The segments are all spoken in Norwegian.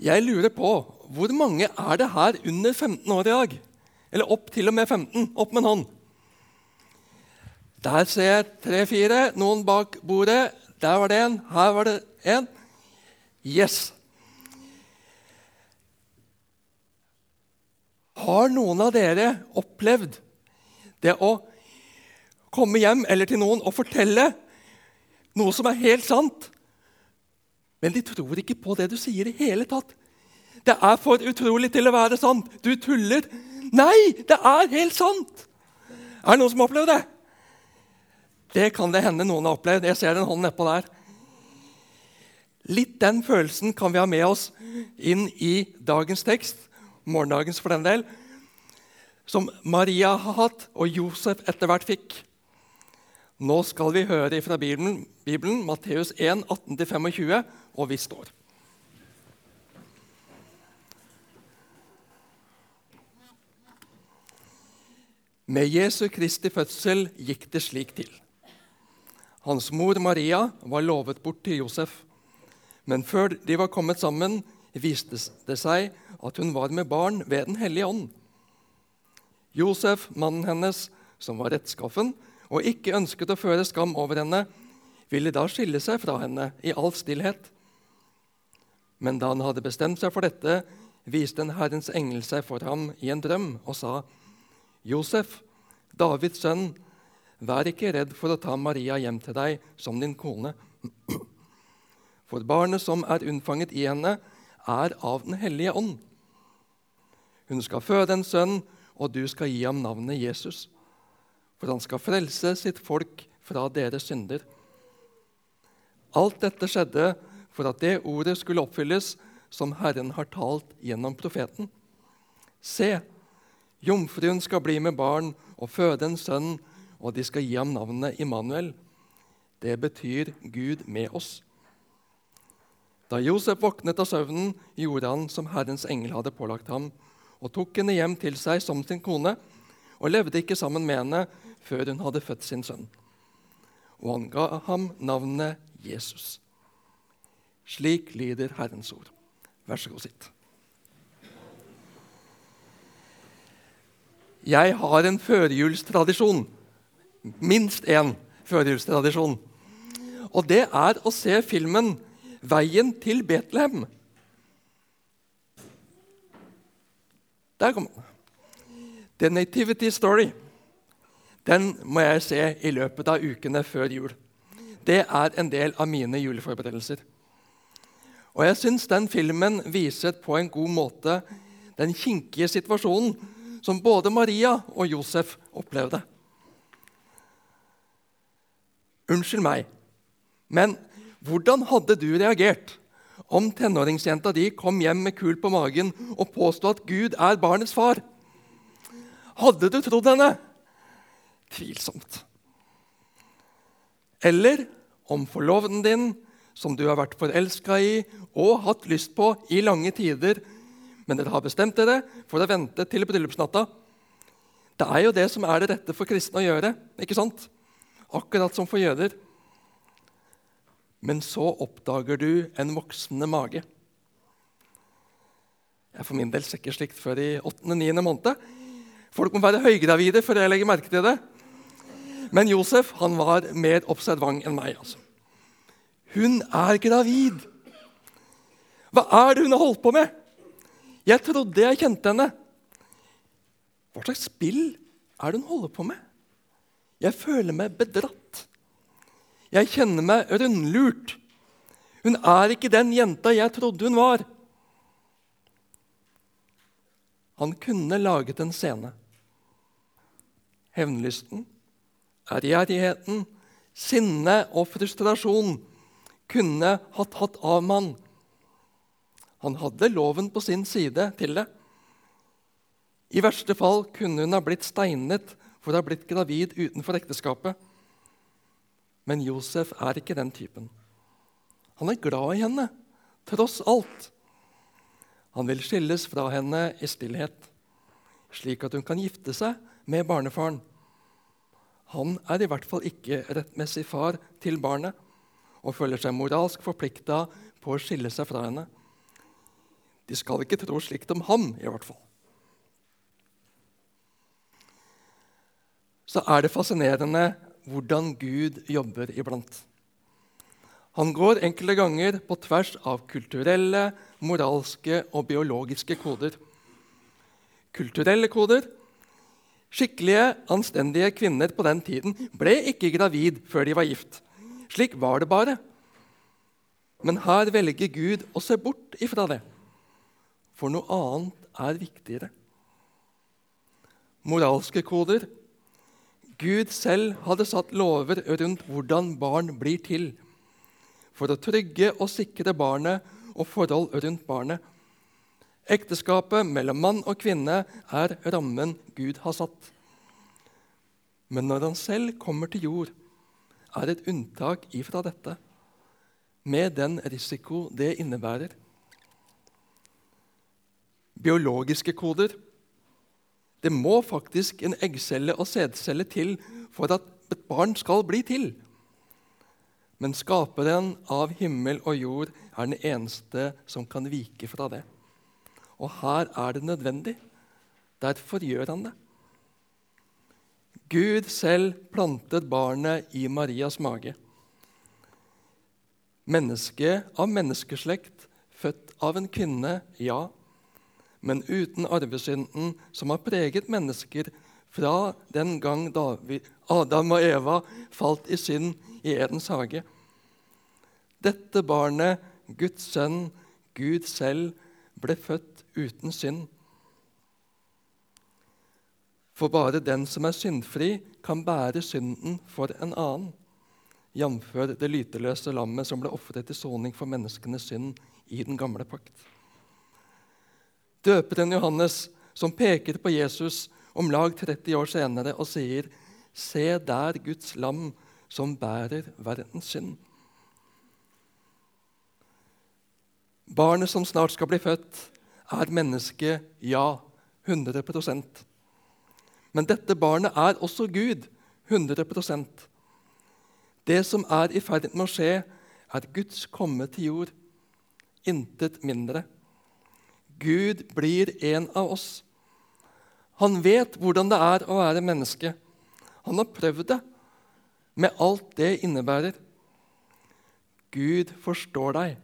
Jeg lurer på hvor mange er det her under 15 år i dag? Eller opp til og med 15? Opp med en hånd. Der ser jeg tre-fire. Noen bak bordet. Der var det en. Her var det en. Yes. Har noen av dere opplevd det å komme hjem eller til noen og fortelle noe som er helt sant, men de tror ikke på det du sier i hele tatt? Det er for utrolig til å være sant. Du tuller. Nei, det er helt sant! Er det noen som har opplevd det? Det kan det hende noen har opplevd. Jeg ser en hånd nedpå der. Litt den følelsen kan vi ha med oss inn i dagens tekst, morgendagens for den del, som Maria har hatt, og Josef etter hvert fikk. Nå skal vi høre fra Bibelen, Bibelen Matteus 1, 18-25, og vi står. Med Jesu Kristi fødsel gikk det slik til. Hans mor Maria var lovet bort til Josef, men før de var kommet sammen, viste det seg at hun var med barn ved Den hellige ånd. Josef, mannen hennes, som var rettskaffen og ikke ønsket å føre skam over henne, ville da skille seg fra henne i all stillhet. Men da han hadde bestemt seg for dette, viste en Herrens engel seg for ham i en drøm og sa:" Josef, Davids sønn, vær ikke redd for å ta Maria hjem til deg som din kone. For barnet som er unnfanget i henne, er av Den hellige ånd. Hun skal føde en sønn, og du skal gi ham navnet Jesus. For han skal frelse sitt folk fra deres synder. Alt dette skjedde for at det ordet skulle oppfylles som Herren har talt gjennom profeten. Se, Jomfruen skal bli med barn og føde en sønn, og de skal gi ham navnet Immanuel. Det betyr Gud med oss. Da Josef våknet av søvnen, gjorde han som Herrens engel hadde pålagt ham, og tok henne hjem til seg som sin kone, og levde ikke sammen med henne før hun hadde født sin sønn. Og han ga ham navnet Jesus. Slik lyder Herrens ord. Vær så god, sitt. Jeg har en førjulstradisjon. Minst én førjulstradisjon. Og det er å se filmen 'Veien til Betlehem'. Der kom den. The Nativity Story. Den må jeg se i løpet av ukene før jul. Det er en del av mine juleforberedelser. Og jeg syns den filmen viser på en god måte den kinkige situasjonen som både Maria og Josef opplevde. Unnskyld meg, men hvordan hadde du reagert om tenåringsjenta di kom hjem med kul på magen og påsto at Gud er barnets far? Hadde du trodd henne? Tvilsomt. Eller om forloveden din, som du har vært forelska i og hatt lyst på i lange tider, men dere har bestemt dere for å vente til bryllupsnatta. Det er jo det som er det rette for kristne å gjøre, ikke sant? Akkurat som for jøder. Men så oppdager du en voksende mage. Jeg for min del ser ikke slikt før i 8.-9. måned. Folk må være høygravide før jeg legger merke til det. Men Josef han var mer observant enn meg. altså. Hun er gravid! Hva er det hun har holdt på med? Jeg trodde jeg kjente henne. Hva slags spill er det hun holder på med? Jeg føler meg bedratt. Jeg kjenner meg rundlurt. Hun er ikke den jenta jeg trodde hun var. Han kunne laget en scene. Hevnlysten, ærgjerrigheten, sinne og frustrasjon kunne ha tatt av mann. Han hadde loven på sin side til det. I verste fall kunne hun ha blitt steinet for å ha blitt gravid utenfor ekteskapet. Men Josef er ikke den typen. Han er glad i henne, tross alt. Han vil skilles fra henne i stillhet, slik at hun kan gifte seg med barnefaren. Han er i hvert fall ikke rettmessig far til barnet og føler seg moralsk forplikta på å skille seg fra henne. De skal ikke tro slikt om ham, i hvert fall. Så er det fascinerende hvordan Gud jobber iblant. Han går enkelte ganger på tvers av kulturelle, moralske og biologiske koder. Kulturelle koder Skikkelige, anstendige kvinner på den tiden ble ikke gravid før de var gift. Slik var det bare. Men her velger Gud å se bort ifra det, for noe annet er viktigere. Moralske koder Gud selv hadde satt lover rundt hvordan barn blir til for å trygge og sikre barnet og forhold rundt barnet. Ekteskapet mellom mann og kvinne er rammen Gud har satt. Men når han selv kommer til jord, er et unntak ifra dette, med den risiko det innebærer. Biologiske koder. Det må faktisk en eggcelle og sædcelle til for at et barn skal bli til. Men skaperen av himmel og jord er den eneste som kan vike fra det. Og her er det nødvendig. Derfor gjør han det. Gud selv plantet barnet i Marias mage. Menneske av menneskeslekt, født av en kvinne, ja, men uten arvesynden som har preget mennesker fra den gang David, Adam og Eva falt i synd i Edens hage. Dette barnet, Guds sønn, Gud selv, ble født uten synd. For bare den som er syndfri, kan bære synden for en annen, jf. det lyteløse lammet som ble ofret til soning for menneskenes synd i den gamle pakt. Døperen Johannes, som peker på Jesus om lag 30 år senere og sier, 'Se der Guds lam som bærer verdens synd'. Barnet som snart skal bli født, er mennesket ja, 100% Men dette barnet er også Gud, 100% Det som er i ferd med å skje, er Guds komme til jord. Intet mindre. Gud blir en av oss. Han vet hvordan det er å være menneske. Han har prøvd det, med alt det innebærer. Gud forstår deg.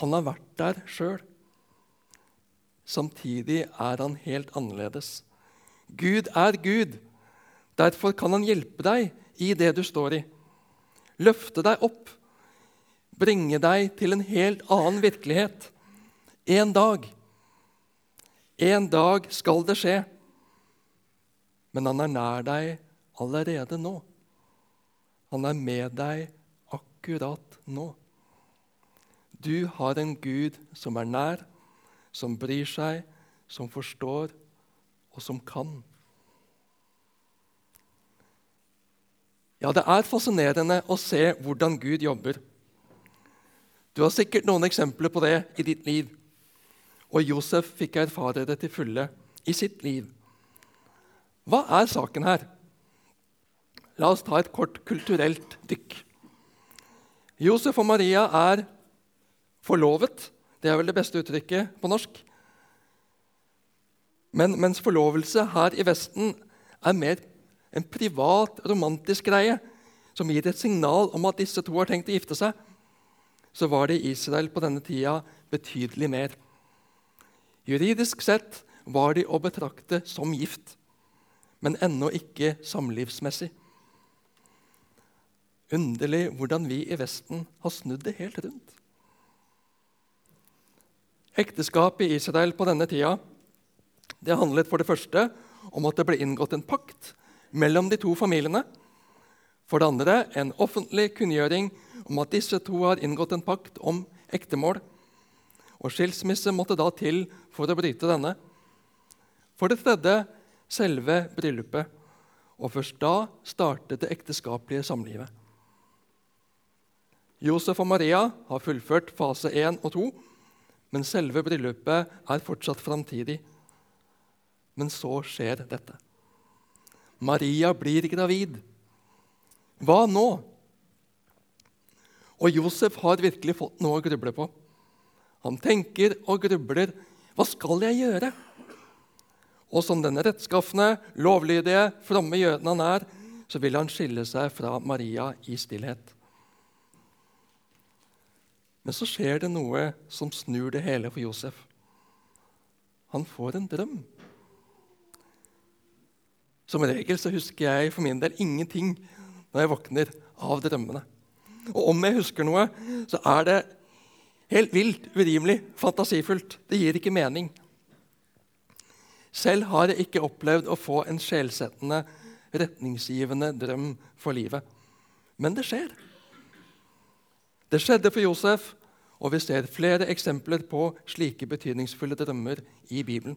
Han har vært der sjøl. Samtidig er han helt annerledes. Gud er Gud. Derfor kan han hjelpe deg i det du står i. Løfte deg opp, bringe deg til en helt annen virkelighet. En dag en dag skal det skje, men han er nær deg allerede nå. Han er med deg akkurat nå. Du har en Gud som er nær, som bryr seg, som forstår, og som kan. Ja, det er fascinerende å se hvordan Gud jobber. Du har sikkert noen eksempler på det i ditt liv. Og Josef fikk erfare det til fulle i sitt liv. Hva er saken her? La oss ta et kort kulturelt dykk. Josef og Maria er forlovet. Det er vel det beste uttrykket på norsk. Men mens forlovelse her i Vesten er mer en privat, romantisk greie som gir et signal om at disse to har tenkt å gifte seg, så var det i Israel på denne tida betydelig mer. Juridisk sett var de å betrakte som gift, men ennå ikke samlivsmessig. Underlig hvordan vi i Vesten har snudd det helt rundt. Ekteskap i Israel på denne tida det handlet for det første om at det ble inngått en pakt mellom de to familiene. For det andre en offentlig kunngjøring om at disse to har inngått en pakt om ektemål og skilsmisse måtte da til for å bryte denne. For det tredje selve bryllupet, og først da startet det ekteskapelige samlivet. Josef og Maria har fullført fase 1 og 2, men selve bryllupet er fortsatt framtidig. Men så skjer dette. Maria blir gravid. Hva nå? Og Josef har virkelig fått noe å gruble på. Han tenker og grubler. Hva skal jeg gjøre? Og som den rettskafne, lovlydige, fromme jøden han er, så vil han skille seg fra Maria i stillhet. Men så skjer det noe som snur det hele for Josef. Han får en drøm. Som regel så husker jeg for min del ingenting når jeg våkner av drømmene. Og om jeg husker noe, så er det helt vilt, urimelig, fantasifullt. Det gir ikke mening. Selv har jeg ikke opplevd å få en sjelsettende, retningsgivende drøm for livet. Men det skjer. Det skjedde for Josef, og vi ser flere eksempler på slike betydningsfulle drømmer i Bibelen.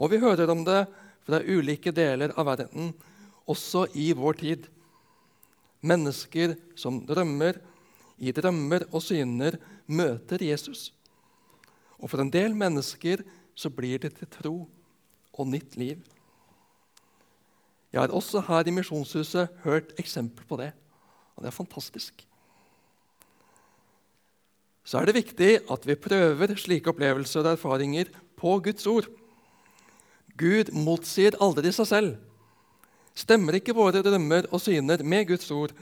Og vi hører om det fra ulike deler av verden, også i vår tid. Mennesker som drømmer, i drømmer og syner møter Jesus. Og for en del mennesker så blir det til tro og nytt liv. Jeg har også her i Misjonshuset hørt eksempler på det, og det er fantastisk. Så er det viktig at vi prøver slike opplevelser og erfaringer på Guds ord. Gud motsier aldri seg selv. Stemmer ikke våre drømmer og syner med Guds ord,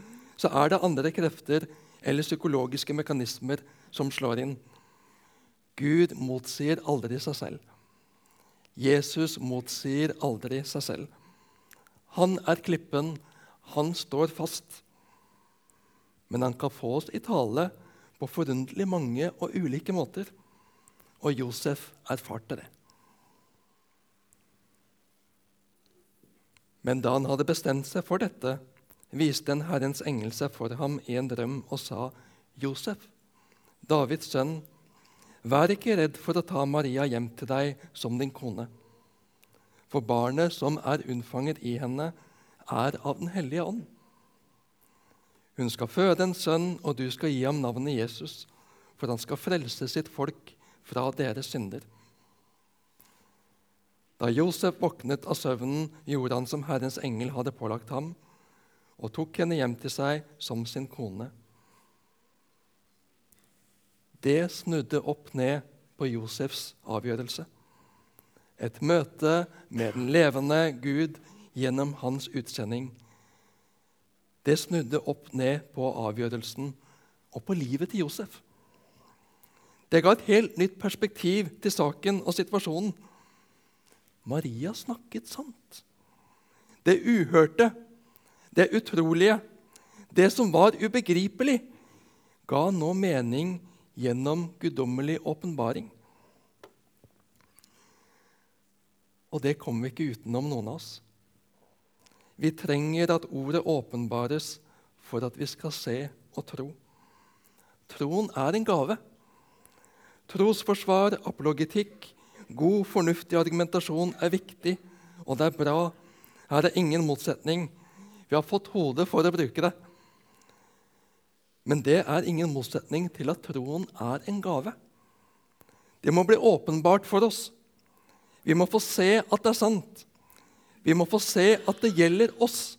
så er det andre krefter eller psykologiske mekanismer som slår inn. Gud motsier aldri seg selv. Jesus motsier aldri seg selv. Han er klippen, han står fast. Men han kan få oss i tale på forunderlig mange og ulike måter. Og Josef erfarte det. Men da han hadde bestemt seg for dette, viste en Herrens engel seg for ham i en drøm og sa, 'Josef, Davids sønn, vær ikke redd for å ta Maria hjem til deg som din kone.' For barnet som er unnfanget i henne, er av Den hellige ånd. Hun skal føde en sønn, og du skal gi ham navnet Jesus, for han skal frelse sitt folk fra deres synder. Da Josef våknet av søvnen, gjorde han som Herrens engel hadde pålagt ham, og tok henne hjem til seg som sin kone. Det snudde opp ned på Josefs avgjørelse. Et møte med den levende Gud gjennom hans utsending. Det snudde opp ned på avgjørelsen og på livet til Josef. Det ga et helt nytt perspektiv til saken og situasjonen. Maria snakket sant. Det uhørte, det utrolige, det som var ubegripelig, ga nå mening gjennom guddommelig åpenbaring. Og det kommer vi ikke utenom, noen av oss. Vi trenger at ordet åpenbares for at vi skal se og tro. Troen er en gave. Trosforsvar, apologetikk, God, fornuftig argumentasjon er viktig, og det er bra. Her er ingen motsetning. Vi har fått hodet for å bruke det. Men det er ingen motsetning til at troen er en gave. Det må bli åpenbart for oss. Vi må få se at det er sant. Vi må få se at det gjelder oss.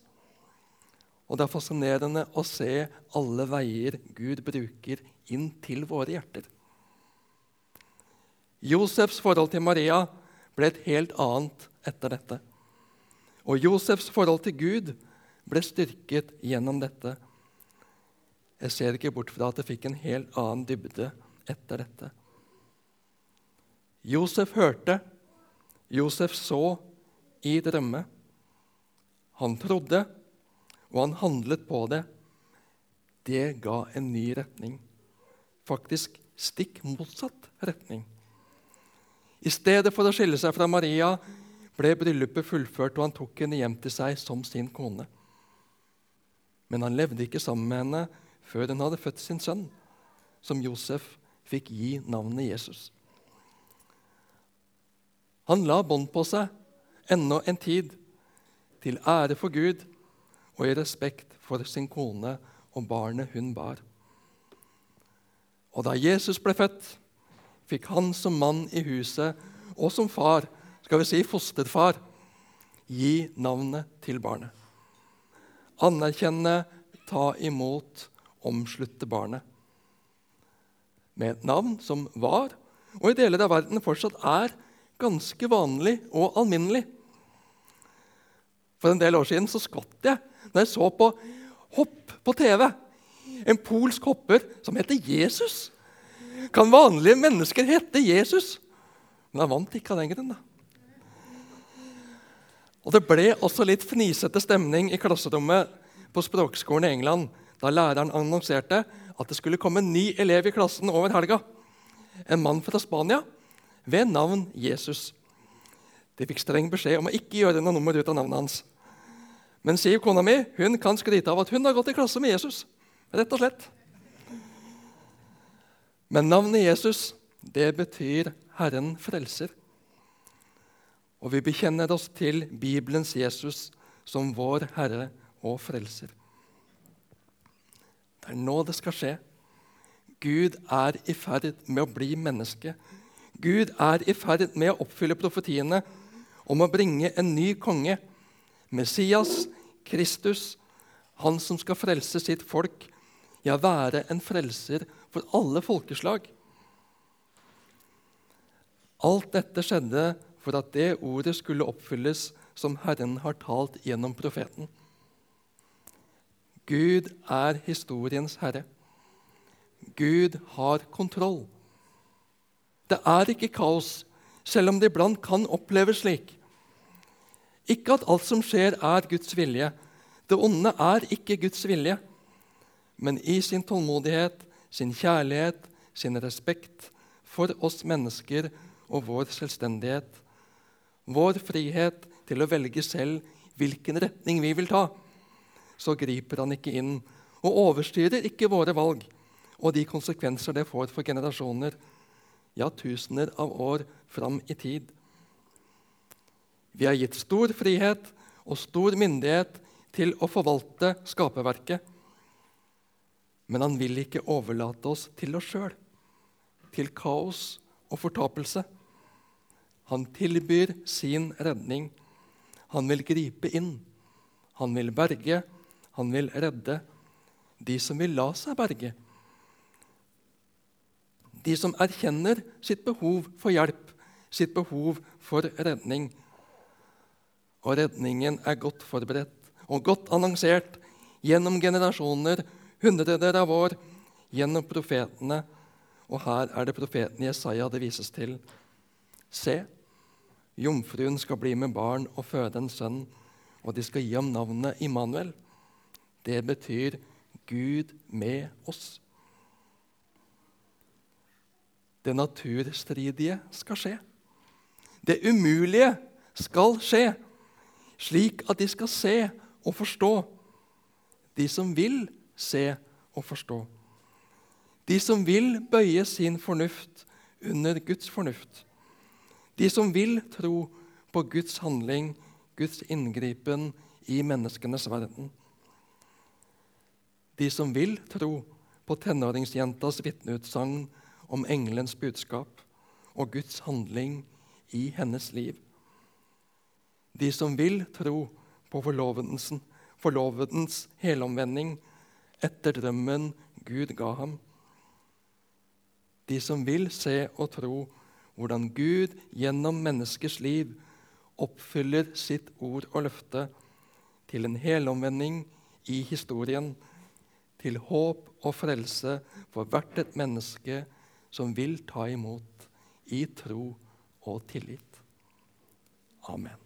Og det er fascinerende å se alle veier Gud bruker inn til våre hjerter. Josefs forhold til Maria ble et helt annet etter dette. Og Josefs forhold til Gud ble styrket gjennom dette. Jeg ser ikke bort fra at det fikk en helt annen dybde etter dette. Josef hørte, Josef så i drømme. Han trodde, og han handlet på det. Det ga en ny retning. Faktisk stikk motsatt retning. I stedet for å skille seg fra Maria ble bryllupet fullført, og han tok henne hjem til seg som sin kone. Men han levde ikke sammen med henne før hun hadde født sin sønn, som Josef fikk gi navnet Jesus. Han la bånd på seg ennå en tid, til ære for Gud og i respekt for sin kone og barnet hun bar. Og da Jesus ble født, fikk han som mann i huset og som far, skal vi si fosterfar, gi navnet til barnet. Anerkjenne, ta imot, omslutte barnet. med et navn som var, og i deler av verden fortsatt er, ganske vanlig og alminnelig. For en del år siden så skvatt jeg da jeg så på hopp på TV. En polsk hopper som heter Jesus. Kan vanlige mennesker hete Jesus? Men han vant ikke av den grunn. Og Det ble også litt fnisete stemning i klasserommet på språkskolen i England da læreren annonserte at det skulle komme en ny elev i klassen over helga. En mann fra Spania ved navn Jesus. De fikk streng beskjed om å ikke gjøre noe nummer ut av navnet hans. Men Siv, kona mi, hun kan skryte av at hun har gått i klasse med Jesus. Rett og slett. Men navnet Jesus, det betyr Herren frelser. Og vi bekjenner oss til Bibelens Jesus som vår Herre og Frelser. Det er nå det skal skje. Gud er i ferd med å bli menneske. Gud er i ferd med å oppfylle profetiene om å bringe en ny konge, Messias, Kristus, han som skal frelse sitt folk, ja, være en frelser for alle folkeslag. Alt dette skjedde for at det ordet skulle oppfylles som Herren har talt gjennom profeten. Gud er historiens herre. Gud har kontroll. Det er ikke kaos, selv om det iblant kan oppleves slik. Ikke at alt som skjer, er Guds vilje. Det onde er ikke Guds vilje. Men i sin tålmodighet, sin kjærlighet, sin respekt for oss mennesker og vår selvstendighet, vår frihet til å velge selv hvilken retning vi vil ta, så griper han ikke inn og overstyrer ikke våre valg og de konsekvenser det får for generasjoner, ja, tusener av år fram i tid. Vi er gitt stor frihet og stor myndighet til å forvalte skaperverket. Men han vil ikke overlate oss til oss sjøl, til kaos og fortapelse. Han tilbyr sin redning. Han vil gripe inn. Han vil berge, han vil redde de som vil la seg berge. De som erkjenner sitt behov for hjelp, sitt behov for redning og redningen er godt forberedt og godt annonsert gjennom generasjoner, hundreder av år, gjennom profetene. Og her er det profeten Jesaja det vises til. Se, jomfruen skal bli med barn og føde en sønn, og de skal gi ham navnet Immanuel. Det betyr Gud med oss. Det naturstridige skal skje. Det umulige skal skje slik at de skal se og forstå. De som vil se og forstå. De som vil bøye sin fornuft under Guds fornuft. De som vil tro på Guds handling, Guds inngripen i menneskenes verden. De som vil tro på tenåringsjentas vitneutsagn om engelens budskap og Guds handling i hennes liv de som vil tro på forlovedens helomvending etter drømmen Gud ga ham. De som vil se og tro hvordan Gud gjennom menneskers liv oppfyller sitt ord og løfte til en helomvending i historien, til håp og frelse for hvert et menneske som vil ta imot i tro og tillit. Amen.